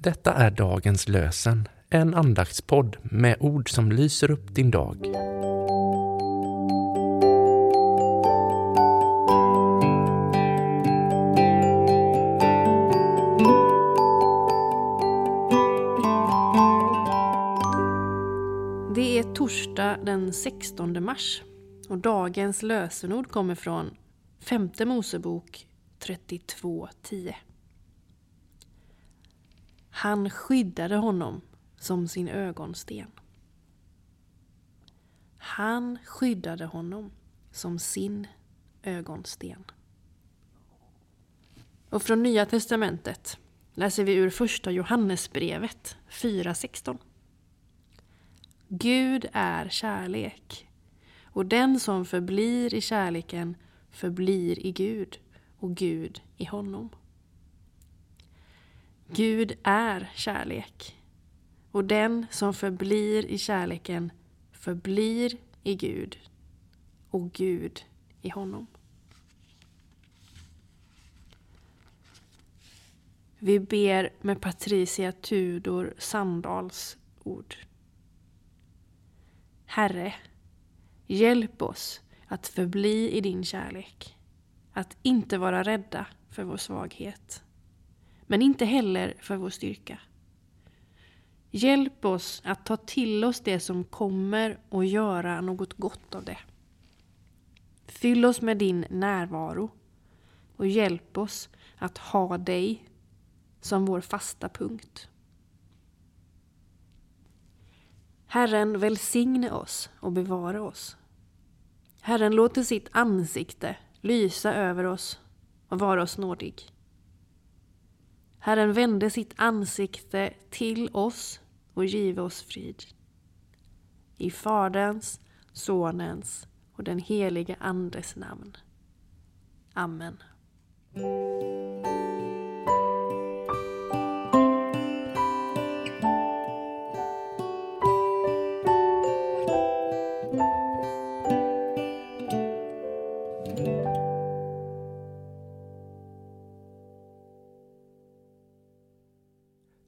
Detta är dagens lösen, en andaktspodd med ord som lyser upp din dag. Det är torsdag den 16 mars och dagens lösenord kommer från femte Mosebok 32.10. Han skyddade honom som sin ögonsten. Han skyddade honom som sin ögonsten. Och från Nya Testamentet läser vi ur första Johannesbrevet 4.16. Gud är kärlek och den som förblir i kärleken förblir i Gud och Gud i honom. Gud är kärlek och den som förblir i kärleken förblir i Gud och Gud i honom. Vi ber med Patricia Tudor Sandals ord. Herre, hjälp oss att förbli i din kärlek. Att inte vara rädda för vår svaghet. Men inte heller för vår styrka. Hjälp oss att ta till oss det som kommer och göra något gott av det. Fyll oss med din närvaro och hjälp oss att ha dig som vår fasta punkt. Herren välsigne oss och bevara oss. Herren låter sitt ansikte lysa över oss och vara oss nådig. Herren vände sitt ansikte till oss och give oss frid. I Faderns, Sonens och den helige Andes namn. Amen.